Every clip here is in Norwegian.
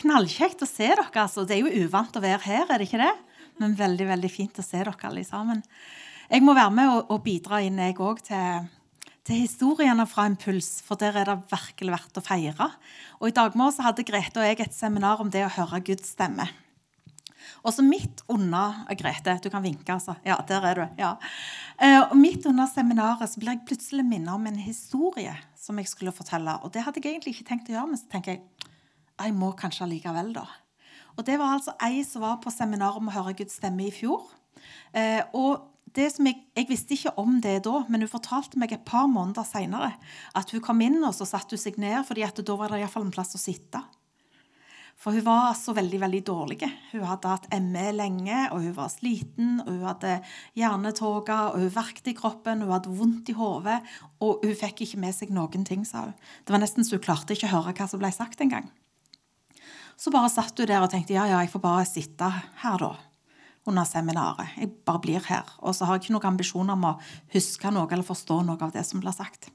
Knallkjekt å se dere. altså. Det er jo uvant å være her, er det ikke det? Men veldig veldig fint å se dere alle sammen. Jeg må være med og, og bidra inn jeg òg til, til historiene fra Impuls, for der er det virkelig verdt å feire. Og I dag morges hadde Grete og jeg et seminar om det å høre Guds stemme. Og så midt under Grete, du kan vinke, altså. Ja, der er du. ja. Eh, og Midt under seminaret så ble jeg plutselig minnet om en historie som jeg skulle fortelle. Og det hadde jeg egentlig ikke tenkt å gjøre, men så tenker jeg jeg må kanskje allikevel, da. Og det var altså ei som var på seminar om å høre Guds stemme i fjor. Eh, og det som jeg, jeg, visste ikke om det da, men hun fortalte meg et par måneder seinere at hun kom inn og så satte hun seg ned, fordi da var det iallfall en plass å sitte. For hun var så veldig veldig dårlig. Hun hadde hatt ME lenge, og hun var sliten. og Hun hadde hjernetåke, og hun verket i kroppen, hun hadde vondt i hodet. Og hun fikk ikke med seg noen ting, sa hun. Det var nesten så hun klarte ikke å høre hva som ble sagt engang. Så bare satt du der og tenkte ja, ja, jeg får bare sitte her, da. Under seminaret. Jeg bare blir her. Og så har jeg ikke noen ambisjoner om å huske noe eller forstå noe av det som blir sagt.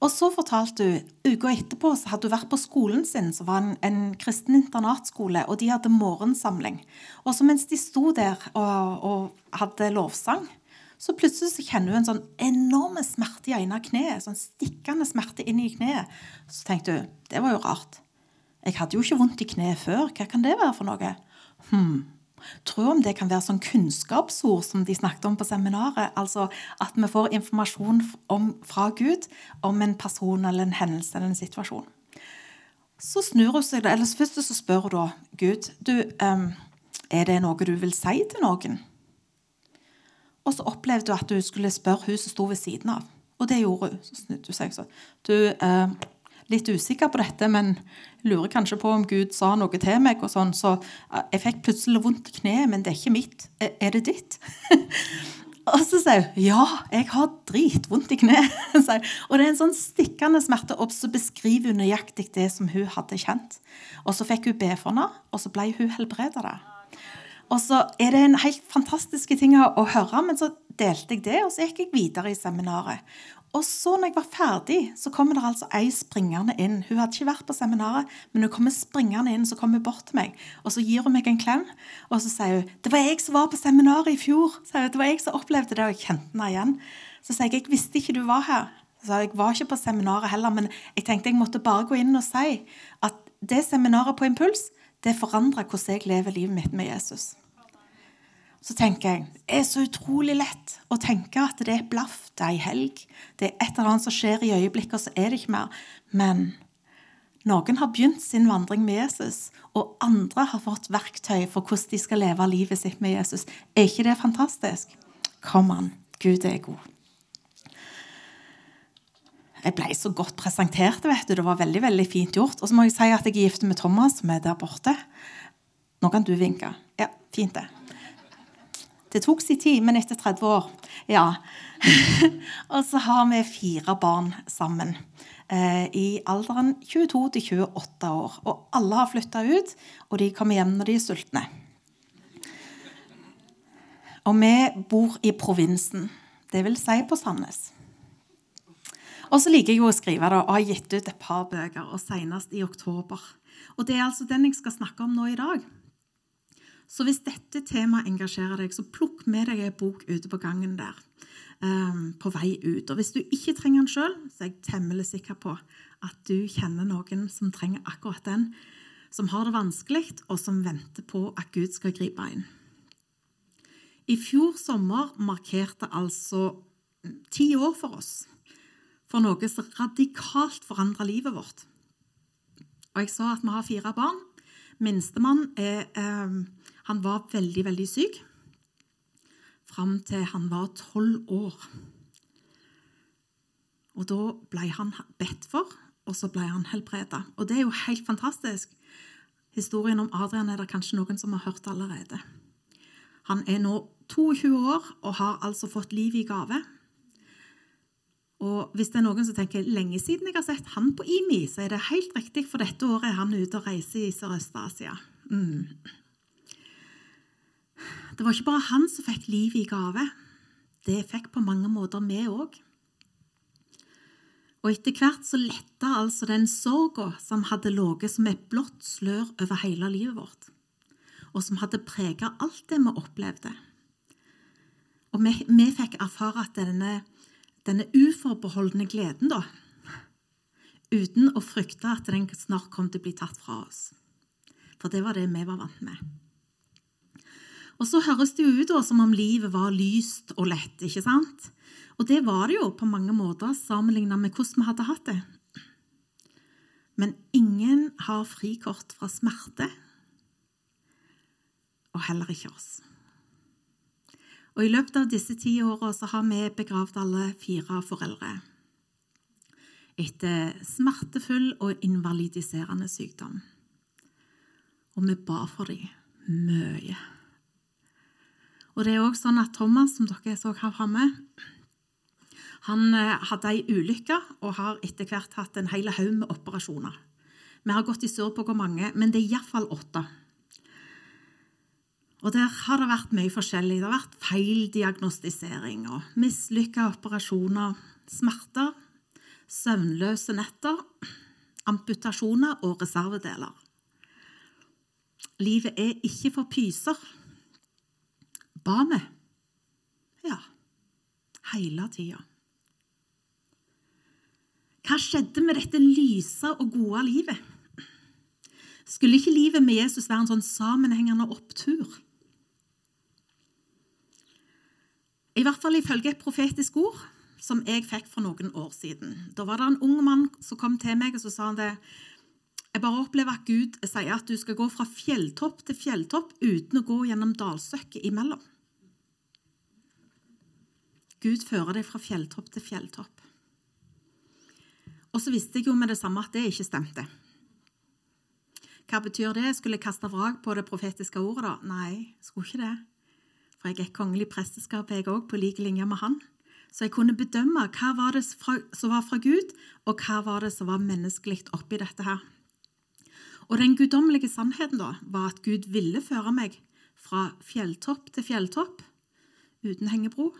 Og så fortalte hun uka etterpå så hadde hun vært på skolen sin, som var en, en kristen internatskole, og de hadde morgensamling. Og så mens de sto der og, og hadde lovsang, så plutselig så kjenner hun en sånn enorm smerte i ene kneet. Sånn stikkende smerte inn i kneet. Så tenkte hun det var jo rart. Jeg hadde jo ikke vondt i kneet før. Hva kan det være for noe? Hm. Tror om det kan være sånn kunnskapsord som de snakket om på seminaret. Altså at vi får informasjon om, fra Gud om en person eller en hendelse eller en situasjon. Så snur hun seg, eller Først så spør hun da Gud du, um, er det noe du vil si til noen. Og så opplevde hun at du skulle spørre hun som sto ved siden av. Og det gjorde hun. Så snudde hun seg sånn. Du, uh, litt usikker på dette, men lurer kanskje på om Gud sa noe til meg. og sånn, Så jeg fikk plutselig vondt i kneet, men det er ikke mitt. Er det ditt? og så sier hun ja, jeg har dritvondt i kneet. og det er en sånn stikkende smerte, og så beskriver hun nøyaktig det som hun hadde kjent. Og så fikk hun be for henne, og så ble hun helbredet. Og så er det en helt fantastisk ting å høre, men så delte jeg det, og så gikk jeg videre i seminaret. Og så når jeg var ferdig, så kommer det altså ei springende inn. Hun hadde ikke vært på seminaret, men hun kommer springende inn, så kommer hun bort til meg. Og så gir hun meg en klem, og så sier hun 'Det var jeg som var på seminaret i fjor.' Hun, 'Det var jeg som opplevde det, og jeg kjente henne igjen.' Så sier jeg 'Jeg visste ikke du var her'. Så jeg var ikke på seminaret heller, men jeg tenkte jeg måtte bare gå inn og si at det seminaret på Impuls, det forandra hvordan jeg lever livet mitt med Jesus så tenker jeg det er så utrolig lett å tenke at det er et blaff, det er ei helg, det er et eller annet som skjer i øyeblikket, og så er det ikke mer. Men noen har begynt sin vandring med Jesus, og andre har fått verktøy for hvordan de skal leve livet sitt med Jesus. Er ikke det fantastisk? Kom an, Gud er god. Jeg ble så godt presentert. vet du. Det var veldig veldig fint gjort. Og så må jeg si at jeg er gift med Thomas, som er der borte. Nå kan du vinke. Ja, fint det. Det tok sin tid, men etter 30 år, ja. og så har vi fire barn sammen. Eh, I alderen 22 til 28 år. Og alle har flytta ut, og de kommer hjem når de er sultne. Og vi bor i provinsen, det vil si på Sandnes. Og så liker jeg jo å skrive da, og har gitt ut et par bøker, og senest i oktober. Og det er altså den jeg skal snakke om nå i dag. Så hvis dette temaet engasjerer deg, så plukk med deg en bok ute på gangen der. Um, på vei ut. Og hvis du ikke trenger den sjøl, så er jeg temmelig sikker på at du kjenner noen som trenger akkurat den. Som har det vanskelig, og som venter på at Gud skal gripe inn. I fjor sommer markerte altså ti år for oss for noe som radikalt forandra livet vårt. Og jeg sa at vi har fire barn. Minstemann er eh, han var veldig, veldig syk fram til han var tolv år. Og Da ble han bedt for, og så ble han helbreda. Og det er jo helt fantastisk. Historien om Adrian er det kanskje noen som har hørt allerede. Han er nå 22 år og har altså fått liv i gave. Og hvis det er noen som tenker lenge siden jeg har sett han på IMI, så er det helt riktig, for dette året er han ute og reiser i Sørøst-Asia. Mm. Det var ikke bare han som fikk livet i gave. Det fikk på mange måter vi òg. Og etter hvert så letta altså den sorga som hadde ligget som et blått slør over hele livet vårt, og som hadde prega alt det vi opplevde. Og vi, vi fikk erfare at denne, denne uforbeholdne gleden, da, uten å frykte at den snart kom til å bli tatt fra oss. For det var det vi var vant med. Og så høres det jo ut som om livet var lyst og lett, ikke sant? Og det var det jo på mange måter sammenligna med hvordan vi hadde hatt det. Men ingen har frikort fra smerte, og heller ikke oss. Og I løpet av disse ti åra har vi begravd alle fire foreldre etter smertefull og invalidiserende sykdom. Og vi ba for dem mye. Og det er også sånn at Thomas, som dere så her framme, han eh, hadde ei ulykke og har etter hvert hatt en hel haug med operasjoner. Vi har gått i surr på hvor mange, men det er iallfall åtte. Og der har det vært mye forskjellig. Det har vært feildiagnostisering og mislykka operasjoner, smerter, søvnløse netter, amputasjoner og reservedeler. Livet er ikke for pyser. Ba vi? Ja, hele tida. Hva skjedde med dette lyse og gode livet? Skulle ikke livet med Jesus være en sånn sammenhengende opptur? I hvert fall ifølge et profetisk ord som jeg fikk for noen år siden. Da var det en ung mann som kom til meg og så sa han det. Jeg bare opplever at Gud sier at du skal gå fra fjelltopp til fjelltopp uten å gå gjennom dalsøkket imellom. Gud fører deg fra fjelltopp til fjelltopp. Og så visste jeg jo med det samme at det ikke stemte. Hva betyr det? Skulle jeg kaste vrak på det profetiske ordet, da? Nei, skulle ikke det. For jeg er kongelig presteskap, jeg òg, på lik linje med han. Så jeg kunne bedømme hva var det som var fra Gud, og hva var det som var menneskelig oppi dette her. Og den guddommelige sannheten da, var at Gud ville føre meg fra fjelltopp til fjelltopp uten hengebro.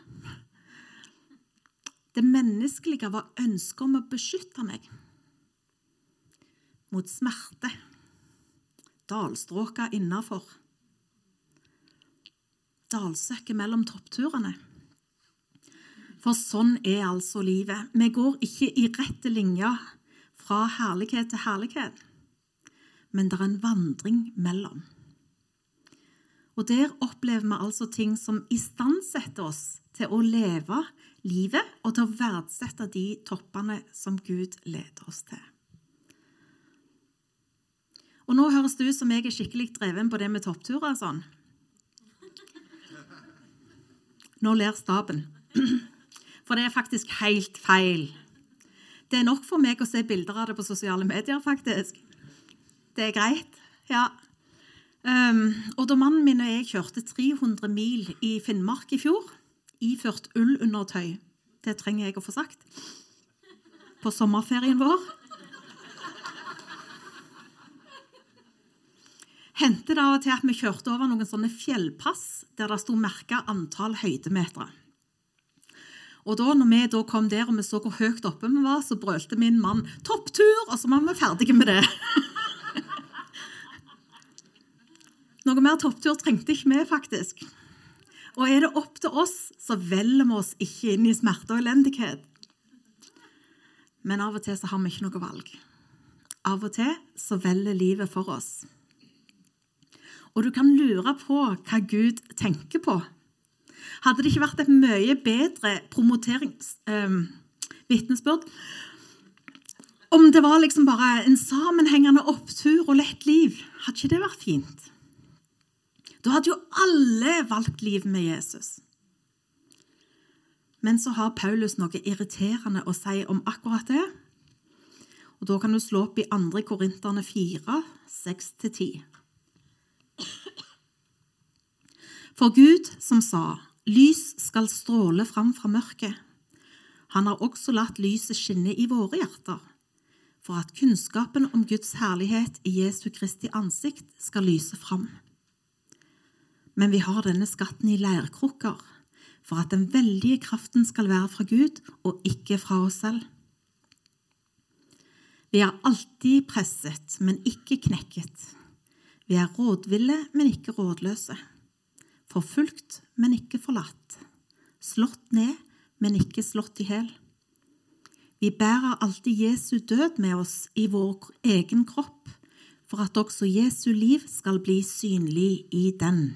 Det menneskelige var ønsket om å beskytte meg mot smerte, dalstråka innafor, dalsøkket mellom toppturene. For sånn er altså livet. Vi går ikke i rette linja fra herlighet til herlighet, men det er en vandring mellom. Og der opplever vi altså ting som istandsetter oss til å leve livet og til å verdsette de toppene som Gud leder oss til. Og Nå høres det ut som jeg er skikkelig dreven på det med toppturer. sånn. Nå ler staben. For det er faktisk helt feil. Det er nok for meg å se bilder av det på sosiale medier, faktisk. Det er greit. Ja. Um, og da mannen min og jeg kjørte 300 mil i Finnmark i fjor, iført ullundertøy. Det trenger jeg å få sagt. På sommerferien vår. Hendte det av og til at vi kjørte over noen sånne fjellpass der det sto merka antall høydemeter. Og da når vi da kom der og vi så hvor høyt oppe vi var, så brølte min mann 'topptur', og så var vi ferdige med det. Noe mer topptur trengte ikke vi, faktisk. Og er det opp til oss, så velger vi oss ikke inn i smerte og elendighet. Men av og til så har vi ikke noe valg. Av og til så velger livet for oss. Og du kan lure på hva Gud tenker på. Hadde det ikke vært et mye bedre promoteringsvitnesbyrd eh, om det var liksom bare en sammenhengende opptur og lett liv? Hadde ikke det vært fint? Da hadde jo alle valgt liv med Jesus. Men så har Paulus noe irriterende å si om akkurat det. Og Da kan du slå opp i 2. Korinterne 4, 6-10. For Gud som sa, lys skal stråle fram fra mørket, han har også latt lyset skinne i våre hjerter, for at kunnskapen om Guds herlighet i Jesu Kristi ansikt skal lyse fram. Men vi har denne skatten i leirkrukker, for at den veldige kraften skal være fra Gud og ikke fra oss selv. Vi er alltid presset, men ikke knekket. Vi er rådville, men ikke rådløse. Forfulgt, men ikke forlatt. Slått ned, men ikke slått i hjel. Vi bærer alltid Jesu død med oss i vår egen kropp, for at også Jesu liv skal bli synlig i den.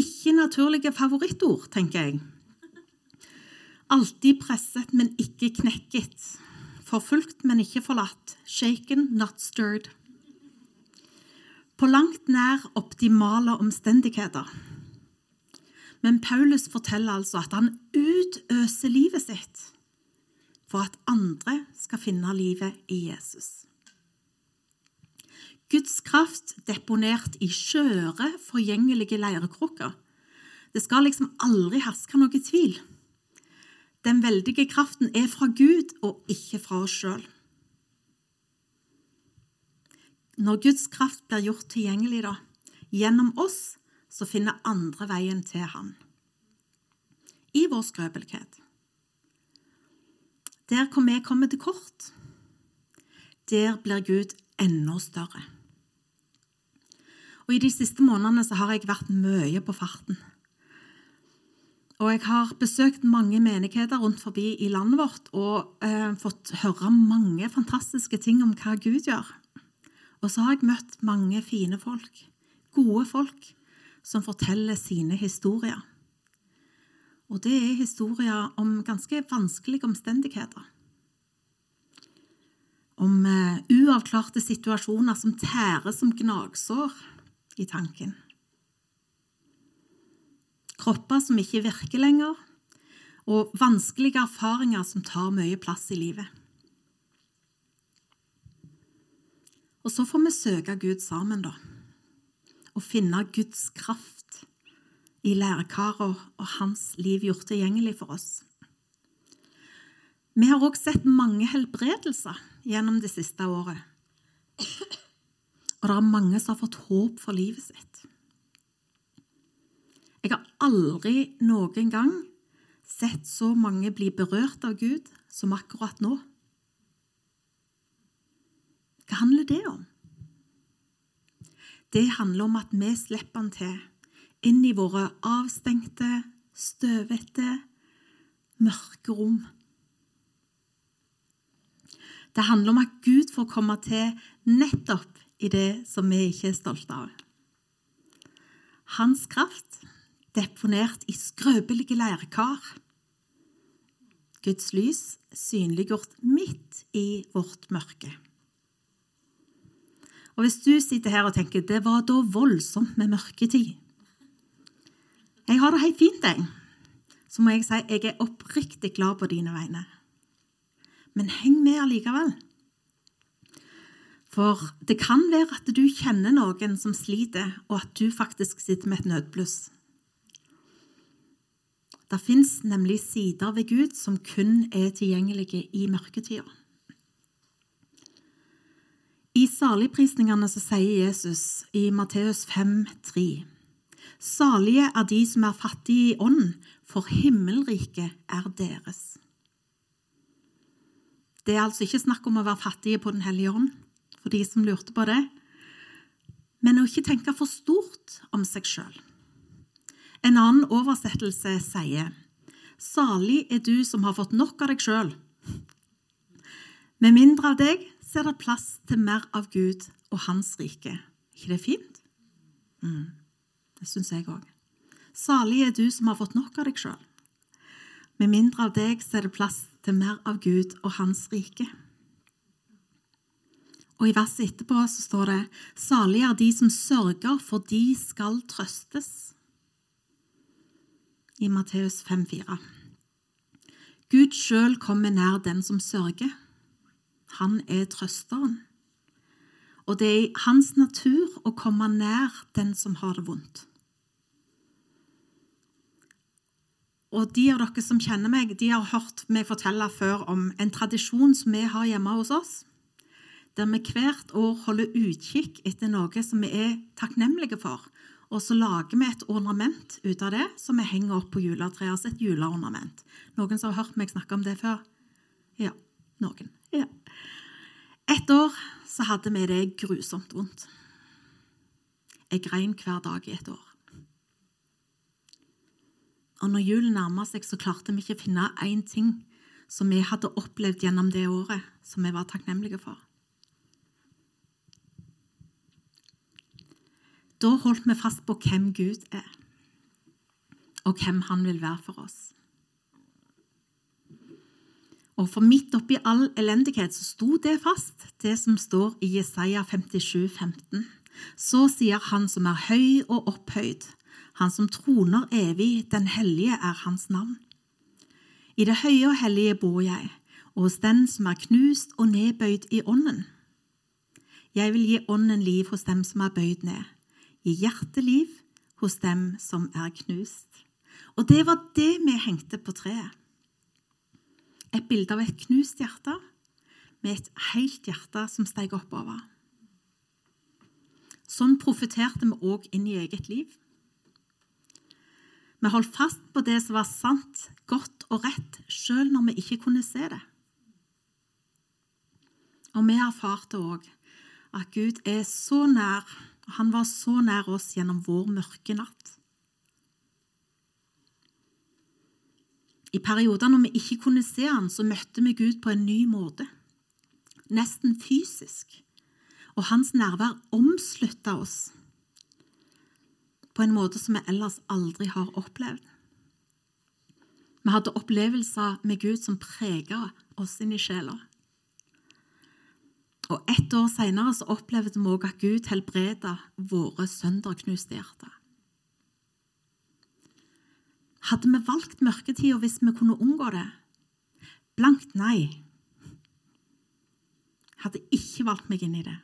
Ikke naturlige favorittord, tenker jeg. Alltid presset, men ikke knekket. Forfulgt, men ikke forlatt. Shaken, not stirred. På langt nær optimale omstendigheter. Men Paulus forteller altså at han utøser livet sitt for at andre skal finne livet i Jesus. Guds kraft deponert i skjøre, forgjengelige leirekrukker. Det skal liksom aldri herske noe tvil. Den veldige kraften er fra Gud og ikke fra oss sjøl. Når Guds kraft blir gjort tilgjengelig da, gjennom oss, så finner andre veien til Han. I vår skrøpelighet. Der hvor vi kommer til kort, der blir Gud enda større. Og I de siste månedene så har jeg vært mye på farten. Og jeg har besøkt mange menigheter rundt forbi i landet vårt og eh, fått høre mange fantastiske ting om hva Gud gjør. Og så har jeg møtt mange fine folk, gode folk, som forteller sine historier. Og det er historier om ganske vanskelige omstendigheter. Om eh, uavklarte situasjoner som tærer som gnagsår i tanken kropper som ikke virker lenger, og vanskelige erfaringer som tar mye plass i livet. Og så får vi søke Gud sammen, da, og finne Guds kraft i lærekarer og hans liv gjort tilgjengelig for oss. Vi har også sett mange helbredelser gjennom det siste året. Og det er mange som har fått håp for livet sitt. Jeg har aldri noen gang sett så mange bli berørt av Gud som akkurat nå. Hva handler det om? Det handler om at vi slipper han til inn i våre avstengte, støvete, mørke rom. Det handler om at Gud får komme til nettopp i det som vi ikke er stolte av. Hans kraft deponert i skrøpelige leirkar. Guds lys synliggjort midt i vårt mørke. Og Hvis du sitter her og tenker det var da voldsomt med mørketid Jeg har det helt fint, jeg. Så må jeg si jeg er oppriktig glad på dine vegne. Men heng med allikevel. For det kan være at du kjenner noen som sliter, og at du faktisk sitter med et nødbluss. Det fins nemlig sider ved Gud som kun er tilgjengelige i mørketida. I saligprisningene sier Jesus i Matteus 5,3.: Salige er de som er fattige i ånd, for himmelriket er deres. Det er altså ikke snakk om å være fattige på Den hellige ånd, for de som lurte på det, men å ikke tenke for stort om seg sjøl. En annen oversettelse sier Salig er du som har fått nok av deg sjøl. Med mindre av deg så er det plass til mer av Gud og Hans rike. ikke det fint? Mm, det syns jeg òg. Salig er du som har fått nok av deg sjøl. Med mindre av deg så er det plass til mer av Gud og Hans rike. Og I verset etterpå så står det Salige er de som sørger, for de skal trøstes i Matteus 5,4. Gud sjøl kommer nær den som sørger. Han er trøsteren. Og det er i hans natur å komme nær den som har det vondt. Og De av dere som kjenner meg, de har hørt meg fortelle før om en tradisjon som vi har hjemme hos oss, der vi hvert år holder utkikk etter noe som vi er takknemlige for, og så lager vi et ornament ut av det som vi henger opp på juletreet. Altså et juleornament. Noen som har hørt meg snakke om det før? Ja, noen. Ja. Et år så hadde vi det grusomt vondt. Jeg grein hver dag i et år. Og når julen nærma seg, så klarte vi ikke å finne én ting som vi hadde opplevd gjennom det året, som vi var takknemlige for. Da holdt vi fast på hvem Gud er, og hvem han vil være for oss. Og for midt oppi all elendighet så sto det fast, det som står i Jesaja 57, 15. Så sier Han som er høy og opphøyd, Han som troner evig, den hellige er Hans navn. I det høye og hellige bor jeg, og hos den som er knust og nedbøyd i ånden. Jeg vil gi ånden liv hos dem som er bøyd ned, gi hjerteliv hos dem som er knust. Og det var det vi hengte på treet. Et bilde av et knust hjerte med et helt hjerte som steg oppover. Sånn profeterte vi òg inn i eget liv. Vi holdt fast på det som var sant, godt og rett, sjøl når vi ikke kunne se det. Og vi erfarte òg at Gud er så nær, og han var så nær oss gjennom vår mørke natt. I perioder når vi ikke kunne se han, så møtte vi Gud på en ny måte. Nesten fysisk. Og hans nærvær omslutta oss på en måte som vi ellers aldri har opplevd. Vi hadde opplevelser med Gud som prega oss inn i sjela. Og ett år seinere opplevde vi òg at Gud helbreda våre sønderknuste hjerter. Hadde vi valgt mørketida hvis vi kunne unngå det? Blankt nei. Hadde ikke valgt meg inn i det.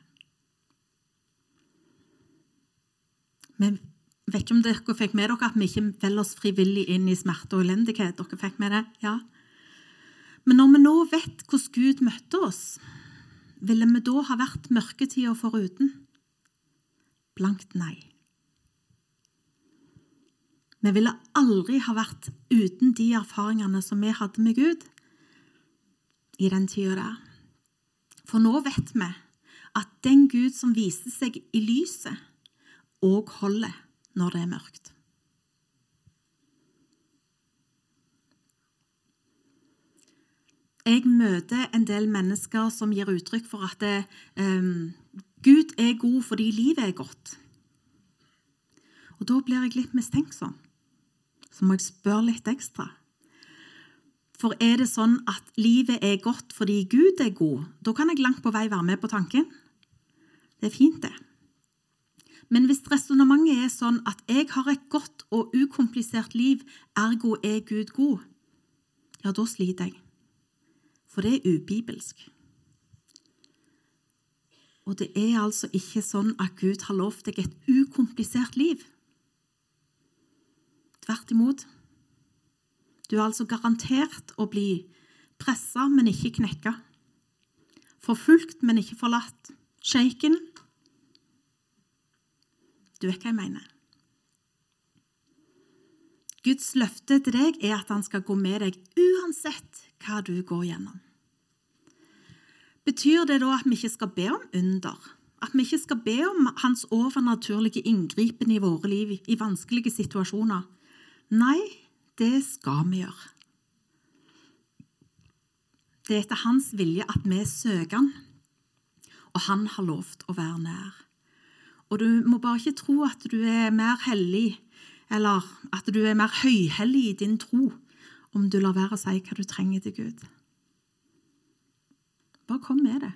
Vi vet ikke om dere fikk med dere at vi ikke velger oss frivillig inn i smerte og elendighet. Dere fikk med det? Ja. Men når vi nå vet hvordan Gud møtte oss, ville vi da ha vært mørketida foruten? Blankt nei. Vi ville aldri ha vært uten de erfaringene som vi hadde med Gud i den tida der. For nå vet vi at den Gud som viser seg i lyset, òg holder når det er mørkt. Jeg møter en del mennesker som gir uttrykk for at det, um, Gud er god fordi livet er godt. Og Da blir jeg litt mistenksom så må jeg spørre litt ekstra. For er det sånn at livet er godt fordi Gud er god, da kan jeg langt på vei være med på tanken. Det er fint, det. Men hvis resonnementet er sånn at jeg har et godt og ukomplisert liv, ergo er Gud god, ja, da sliter jeg. For det er ubibelsk. Og det er altså ikke sånn at Gud har lovt deg et ukomplisert liv. Tvert imot. Du er altså garantert å bli pressa, men ikke knekka. Forfulgt, men ikke forlatt. Shaken. Du vet hva jeg mener. Guds løfte til deg er at han skal gå med deg uansett hva du går gjennom. Betyr det da at vi ikke skal be om under? At vi ikke skal be om hans overnaturlige inngripen i våre liv i vanskelige situasjoner? Nei, det skal vi gjøre. Det er etter hans vilje at vi søker han, og han har lovt å være nær. Og du må bare ikke tro at du er mer hellig, eller at du er mer høyhellig i din tro, om du lar være å si hva du trenger til Gud. Bare kom med det.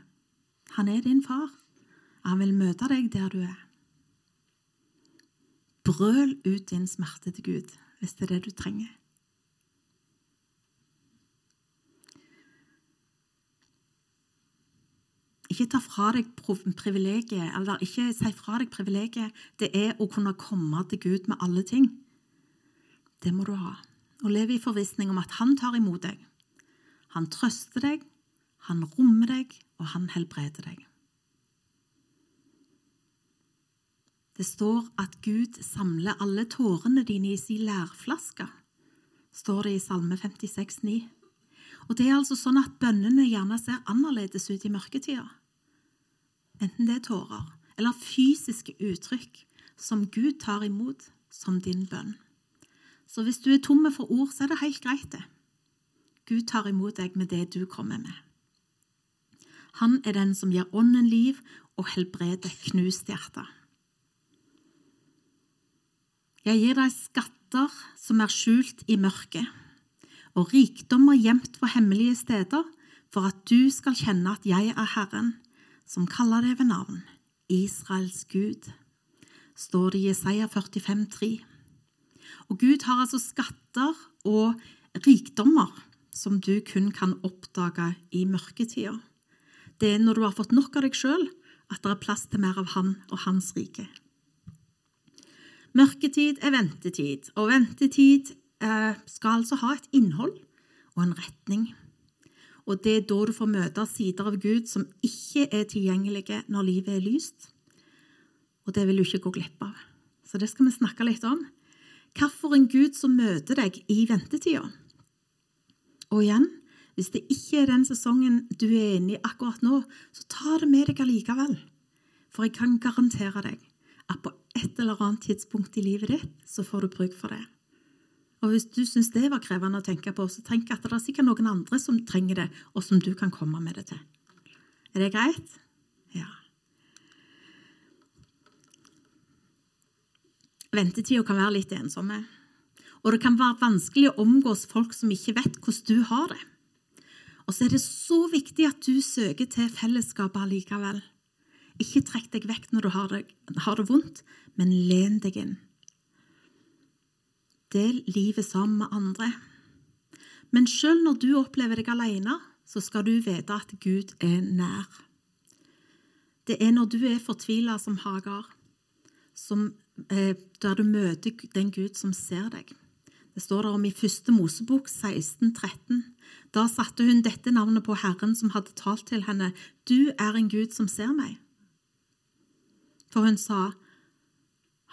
Han er din far. Han vil møte deg der du er. Brøl ut din smerte til Gud hvis det er det du trenger. Ikke ta fra deg privilegiet, eller ikke si fra deg privilegiet. Det er å kunne komme til Gud med alle ting. Det må du ha. Og leve i forvissning om at han tar imot deg. Han trøster deg, han rommer deg, og han helbreder deg. Det står at Gud samler alle tårene dine i sin lærflaske, står det i Salme 56, 56,9. Og Det er altså sånn at bønnene gjerne ser annerledes ut i mørketida. enten det er tårer eller fysiske uttrykk, som Gud tar imot som din bønn. Så hvis du er tomme for ord, så er det helt greit, det. Gud tar imot deg med det du kommer med. Han er den som gir ånden liv og helbreder knust hjerte. Jeg gir deg skatter som er skjult i mørket, og rikdommer gjemt på hemmelige steder, for at du skal kjenne at jeg er Herren, som kaller deg ved navn, Israels Gud, står det i Jesaja 45, 45,3. Og Gud har altså skatter og rikdommer som du kun kan oppdage i mørketida. Det er når du har fått nok av deg sjøl, at det er plass til mer av Han og Hans rike. Mørketid er ventetid, og ventetid eh, skal altså ha et innhold og en retning. Og det er da du får møte sider av Gud som ikke er tilgjengelige når livet er lyst. Og det vil du ikke gå glipp av. Så det skal vi snakke litt om. Hvilken Gud som møter deg i ventetida. Og igjen, hvis det ikke er den sesongen du er inne i akkurat nå, så ta det med deg allikevel. For jeg kan garantere deg at på et eller annet tidspunkt i livet ditt så får du bruk for det. Og hvis du syns det var krevende å tenke på, så tenk at det er sikkert noen andre som trenger det, og som du kan komme med det til. Er det greit? Ja. Ventetida kan være litt ensomme. Og det kan være vanskelig å omgås folk som ikke vet hvordan du har det. Og så er det så viktig at du søker til fellesskapet allikevel. Ikke trekk deg vekk når du har det, har det vondt, men len deg inn. Del livet sammen med andre. Men sjøl når du opplever deg alene, så skal du vite at Gud er nær. Det er når du er fortvila som Hagar, som Eh, der du møter den Gud som ser deg. Det står det om i første Mosebok 16, 13. Da satte hun dette navnet på Herren som hadde talt til henne. Du er en Gud som ser meg. For hun sa,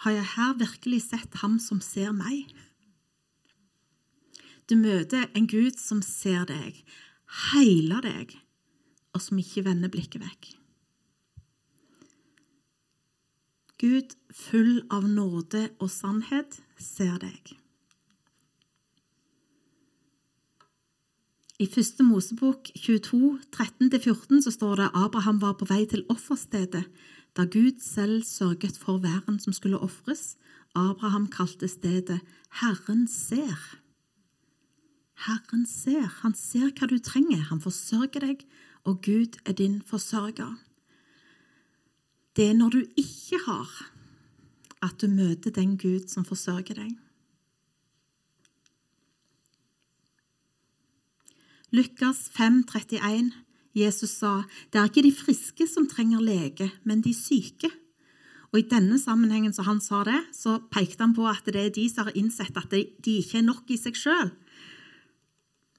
har jeg her virkelig sett ham som ser meg? Du møter en Gud som ser deg, heiler deg, og som ikke vender blikket vekk. Gud, full av nåde og sannhet, ser deg. I første Mosebok 22, 13-14 så står det Abraham var på vei til offerstedet da Gud selv sørget for væren som skulle ofres. Abraham kalte stedet Herren ser. Herren ser. Han ser hva du trenger. Han forsørger deg, og Gud er din forsørger. Det er når du ikke har, at du møter den Gud som forsørger deg. Lukas 5, 31. Jesus sa, 'Det er ikke de friske som trenger lege, men de syke.' Og I denne sammenhengen som han sa det, så pekte han på at det er de som har innsett at de ikke er nok i seg sjøl,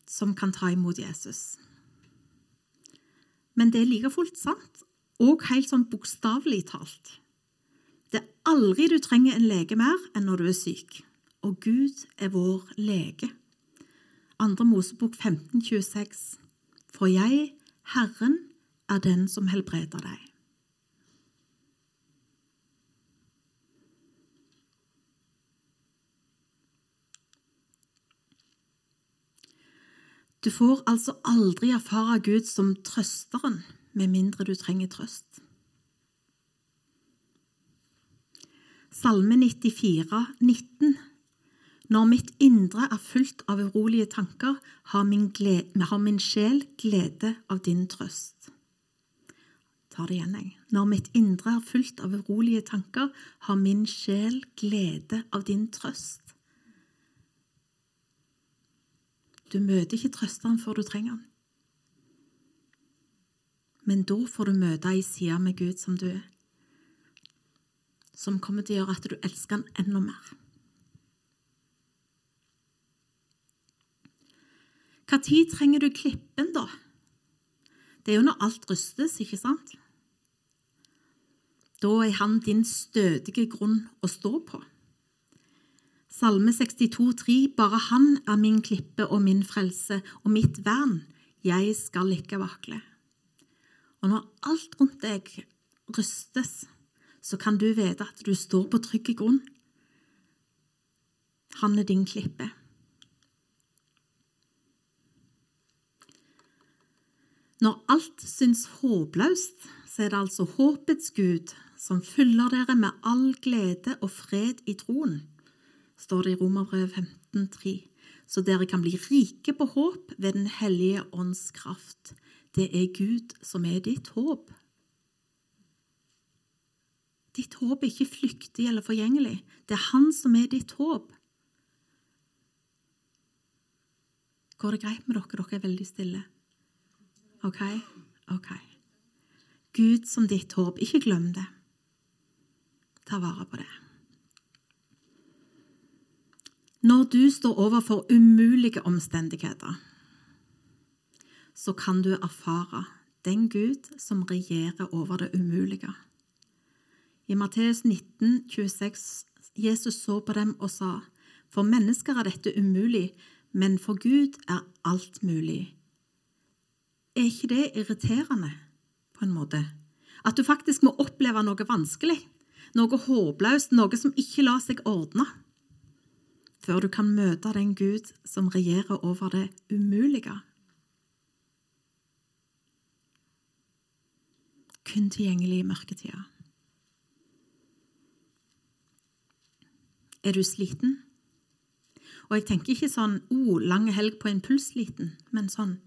som kan ta imot Jesus. Men det er like fullt sant og helt sånn bokstavelig talt. Det er aldri du trenger en lege mer enn når du er syk. Og Gud er vår lege. Andre Mosebok 15, 26. For jeg, Herren, er den som helbreder deg. Du får altså aldri erfare Gud som trøsteren med mindre du trenger trøst. Salme 94, 19. Når mitt indre er fullt av urolige tanker, har min, glede, har min sjel glede av din trøst. Ta det igjen, jeg. Når mitt indre er fullt av urolige tanker, har min sjel glede av din trøst. Du møter ikke trøsteren før du trenger den. Men da får du møte ei side med Gud som du er, som kommer til å gjøre at du elsker han enda mer. Når trenger du klippen, da? Det er jo når alt rystes, ikke sant? Da er han din stødige grunn å stå på. Salme 62, 62,3 Bare han er min klippe og min frelse og mitt vern. Jeg skal ikke vakle. Og når alt rundt deg rystes, så kan du vite at du står på trygg grunn. Han er din klippe. Når alt syns håpløst, så er det altså håpets Gud som fyller dere med all glede og fred i troen, står det i Romerbrevet 15,3, så dere kan bli rike på håp ved Den hellige ånds kraft. Det er Gud som er ditt håp. Ditt håp er ikke flyktig eller forgjengelig. Det er Han som er ditt håp. Går det greit med dere? Dere er veldig stille. OK? OK. Gud som ditt håp. Ikke glem det. Ta vare på det. Når du står overfor umulige omstendigheter, så kan du erfare den Gud som regjerer over det umulige. I Matteus 19, 26, Jesus så på dem og sa, For mennesker er dette umulig, men for Gud er alt mulig. Er ikke det irriterende, på en måte? At du faktisk må oppleve noe vanskelig, noe håpløst, noe som ikke lar seg ordne, før du kan møte den Gud som regjerer over det umulige. Kun tilgjengelig i mørketida. Er du sliten? Og jeg tenker ikke sånn oh, lang helg på en pulsliten, men sånn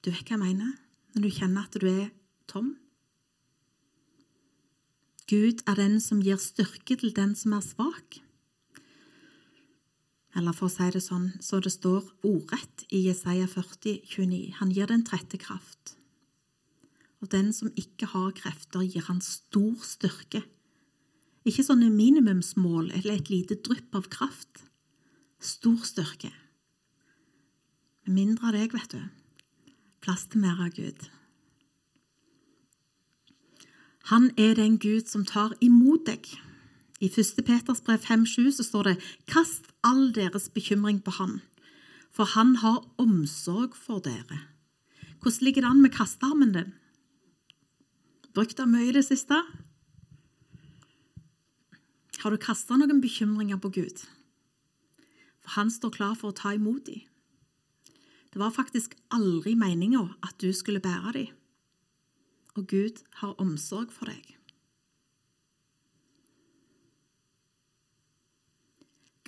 Du vet hva jeg mener? Når du kjenner at du er tom? Gud er den som gir styrke til den som er svak. Eller for å si det sånn, så det står ordrett i Jesaja 40, 29. Han gir den trette kraft. Og den som ikke har krefter, gir han stor styrke. Ikke sånne minimumsmål eller et lite drypp av kraft. Stor styrke. Med mindre av deg, vet du. Plass til mer av Gud. Han er den Gud som tar imot deg. I 1. Peters brev 5,7 så står det Kast all deres bekymring på Han, for Han har omsorg for dere. Hvordan ligger det an med kastearmen din? Brukt den mye i det siste? Har du kasta noen bekymringer på Gud? For han står klar for å ta imot dem. Det var faktisk aldri meninga at du skulle bære dem og Gud har omsorg for deg.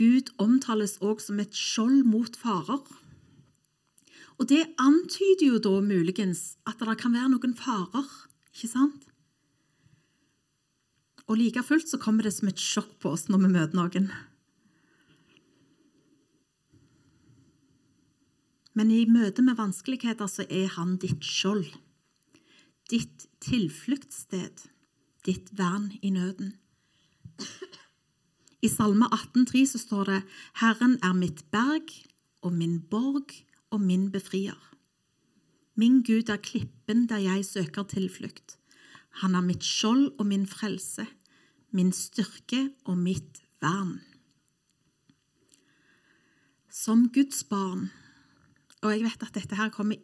Gud omtales også som et skjold mot farer. Og det antyder jo da muligens at det kan være noen farer, ikke sant? Og like fullt så kommer det som et sjokk på oss når vi møter noen. Men i møte med vanskeligheter så er han ditt skjold ditt tilfluktssted, ditt vern i nøden. I Salme 18,3 så står det Herren er mitt berg og min borg og min befrier. Min Gud er klippen der jeg søker tilflukt. Han er mitt skjold og min frelse, min styrke og mitt vern. Som Guds barn, og jeg vet at dette her kommer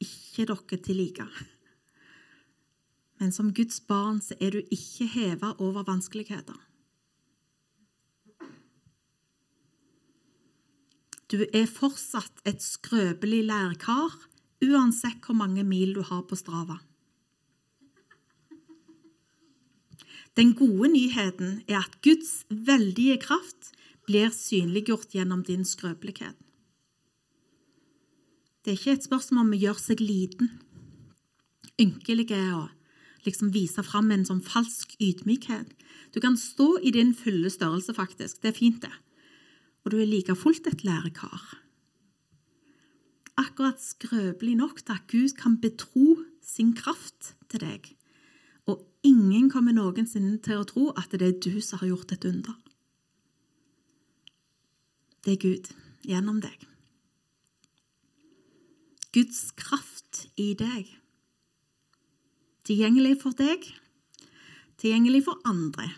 ikke dere til like men som Guds barn så er du ikke heva over vanskeligheter. Du er fortsatt et skrøpelig lærkar uansett hvor mange mil du har på Strava. Den gode nyheten er at Guds veldige kraft blir synliggjort gjennom din skrøpelighet. Det er ikke et spørsmål om å gjøre seg liten, ynkelige og liksom vise fram en sånn falsk ydmykhet. Du kan stå i din fulle størrelse, faktisk. Det er fint, det. Og du er like fullt et lærekar. Akkurat skrøpelig nok til at Gud kan betro sin kraft til deg. Og ingen kommer noensinne til å tro at det er du som har gjort et under. Det er Gud gjennom deg. Guds kraft i deg. Tilgjengelig for deg, tilgjengelig for andre.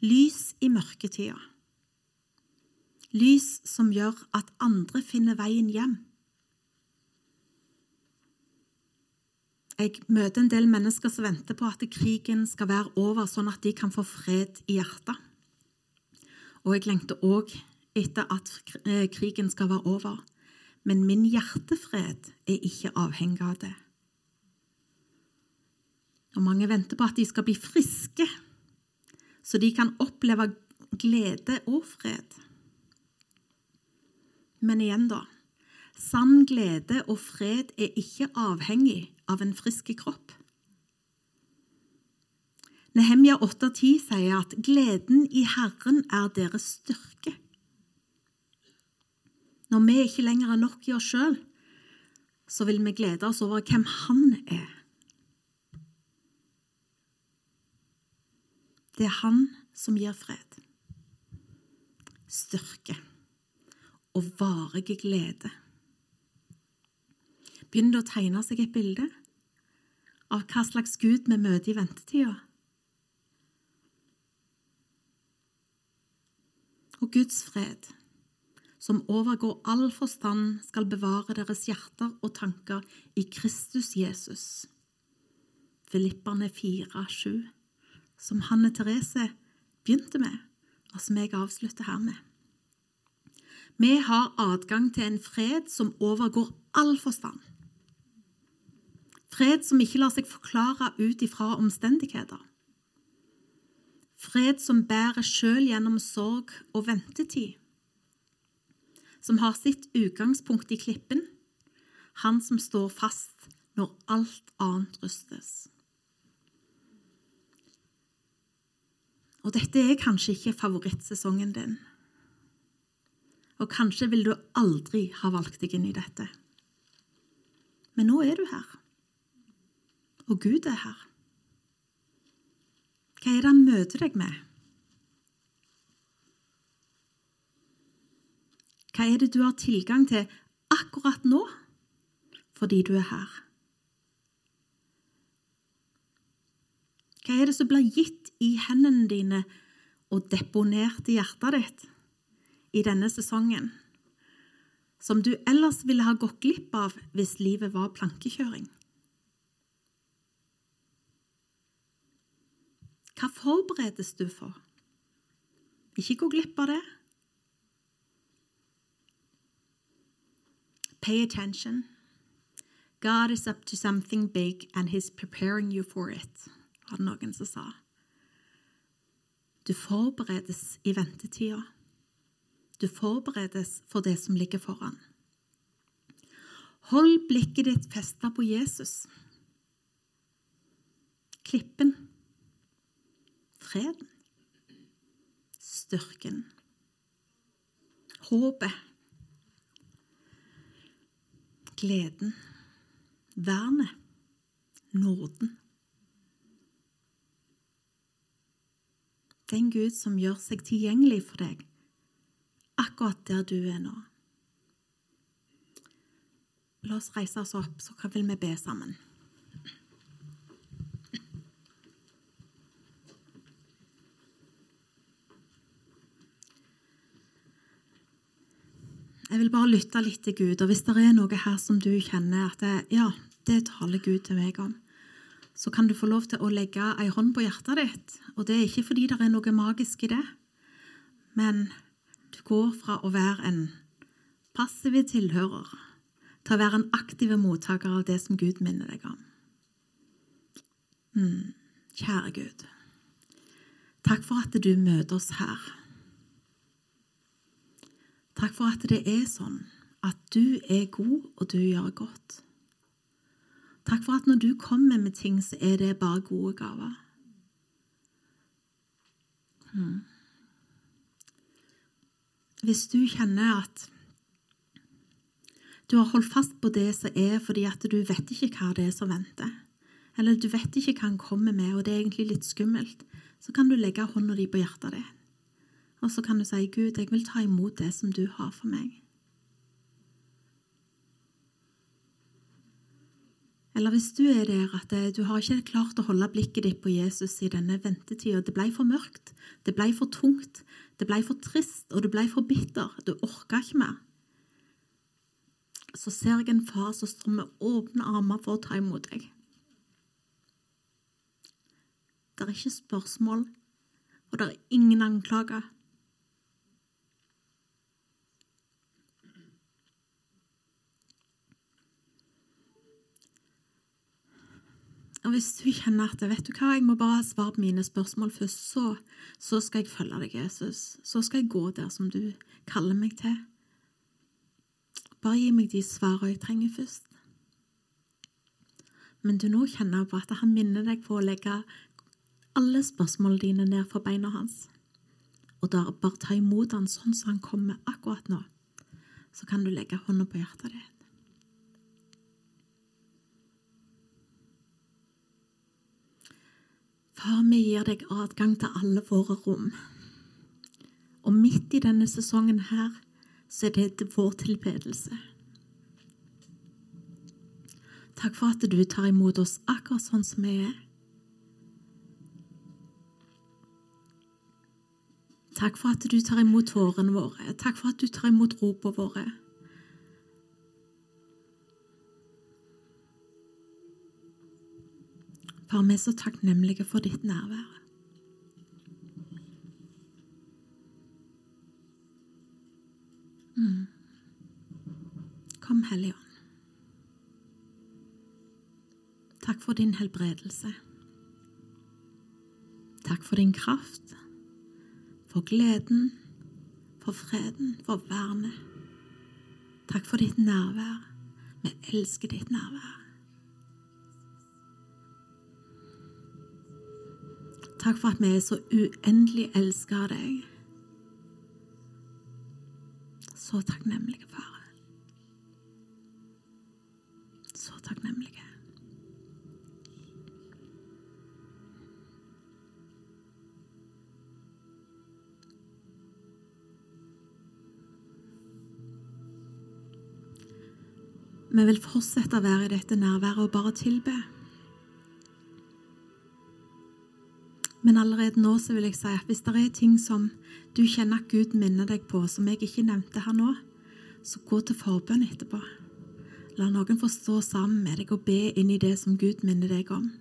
Lys i mørketida. Lys som gjør at andre finner veien hjem. Jeg møter en del mennesker som venter på at krigen skal være over, sånn at de kan få fred i hjertet. Og jeg lengter òg etter at eh, krigen skal være over. Men min hjertefred er ikke avhengig av det. Og mange venter på at de skal bli friske, så de kan oppleve glede og fred. Men igjen, da. Sann glede og fred er ikke avhengig av en frisk kropp. Nehemja 8,10 sier at 'gleden i Herren er deres styrke'. Når vi ikke lenger er nok i oss sjøl, så vil vi glede oss over hvem Han er. Det er Han som gir fred, styrke og varige glede. Begynner det å tegne seg et bilde av hva slags Gud vi møter i ventetida? Og Guds fred, som overgår all forstand, skal bevare deres hjerter og tanker i Kristus Jesus. Filipperne 4, 7, som Hanne Therese begynte med, og som jeg avslutter her med. Vi har adgang til en fred som overgår all forstand. Fred som ikke lar seg forklare ut ifra omstendigheter. Fred som bærer sjøl gjennom sorg og ventetid. Som har sitt utgangspunkt i klippen. Han som står fast når alt annet rystes. Og dette er kanskje ikke favorittsesongen din. Og kanskje vil du aldri ha valgt deg inn i dette. Men nå er du her. Og Gud er her. Hva er det han møter deg med? Hva er det du har tilgang til akkurat nå fordi du er her? Hva er det som blir gitt i hendene dine og deponert i hjertet ditt i denne sesongen, som du ellers ville ha gått glipp av hvis livet var plankekjøring? Hva forberedes du for? Ikke gå glipp av det. Pay attention. God is up to something big, and he's preparing you for it, var det noen som sa. Du forberedes i ventetida. Du forberedes for det som ligger foran. Hold blikket ditt festa på Jesus. Klippen freden, styrken, håpet, gleden, vernet, nåden. Er Gud som gjør seg tilgjengelig for deg akkurat der du er nå. La oss reise oss opp, så vil vi be sammen. Jeg vil bare lytte litt til Gud. Og hvis det er noe her som du kjenner at det, ja, det taler Gud til meg om, så kan du få lov til å legge ei hånd på hjertet ditt. Og det er ikke fordi det er noe magisk i det, men du går fra å være en passiv tilhører til å være en aktiv mottaker av det som Gud minner deg om. Mm, kjære Gud, takk for at du møter oss her. Takk for at det er sånn at du er god, og du gjør godt. Takk for at når du kommer med ting, så er det bare gode gaver. Hmm. Hvis du kjenner at du har holdt fast på det som er fordi at du vet ikke hva det er som venter, eller du vet ikke hva han kommer med, og det er egentlig litt skummelt, så kan du legge hånda di på hjertet ditt. Og så kan du si, 'Gud, jeg vil ta imot det som du har for meg'. Eller hvis du er der at eh, du har ikke klart å holde blikket ditt på Jesus i denne ventetida, det ble for mørkt, det ble for tungt, det ble for trist, og du ble for bitter, du orka ikke mer, så ser jeg en far som står med åpne armer for å ta imot deg. Det er ikke spørsmål, og det er ingen anklager. Og hvis du kjenner at vet du hva, jeg må bare svare på mine spørsmål først, så, så skal jeg følge deg, Jesus. Så skal jeg gå der som du kaller meg til. Bare gi meg de svarene jeg trenger først. Men du nå kjenner på at han minner deg på å legge alle spørsmålene dine ned for beina hans. Og da bare ta imot han sånn som han kommer akkurat nå. Så kan du legge hånda på hjertet ditt. Far, vi gir deg adgang til alle våre rom. Og midt i denne sesongen her, så er det vår tilbedelse. Takk for at du tar imot oss akkurat sånn som vi er. Takk for at du tar imot tårene våre. Takk for at du tar imot ropene våre. Far, vi er så takknemlige for ditt nærvær. Mm. Kom, Hellige Ånd. Takk for din helbredelse. Takk for din kraft, for gleden, for freden, for vernet. Takk for ditt nærvær. Vi elsker ditt nærvær. Takk for at vi er så uendelig elska av deg. Så takknemlige, far. Så takknemlige. Vi vil fortsette å være i dette nærværet og bare tilbe. Allerede nå så vil jeg si at hvis det er ting som du kjenner at Gud minner deg på, som jeg ikke nevnte her nå, så gå til forbønn etterpå. La noen få stå sammen med deg og be inn i det som Gud minner deg om.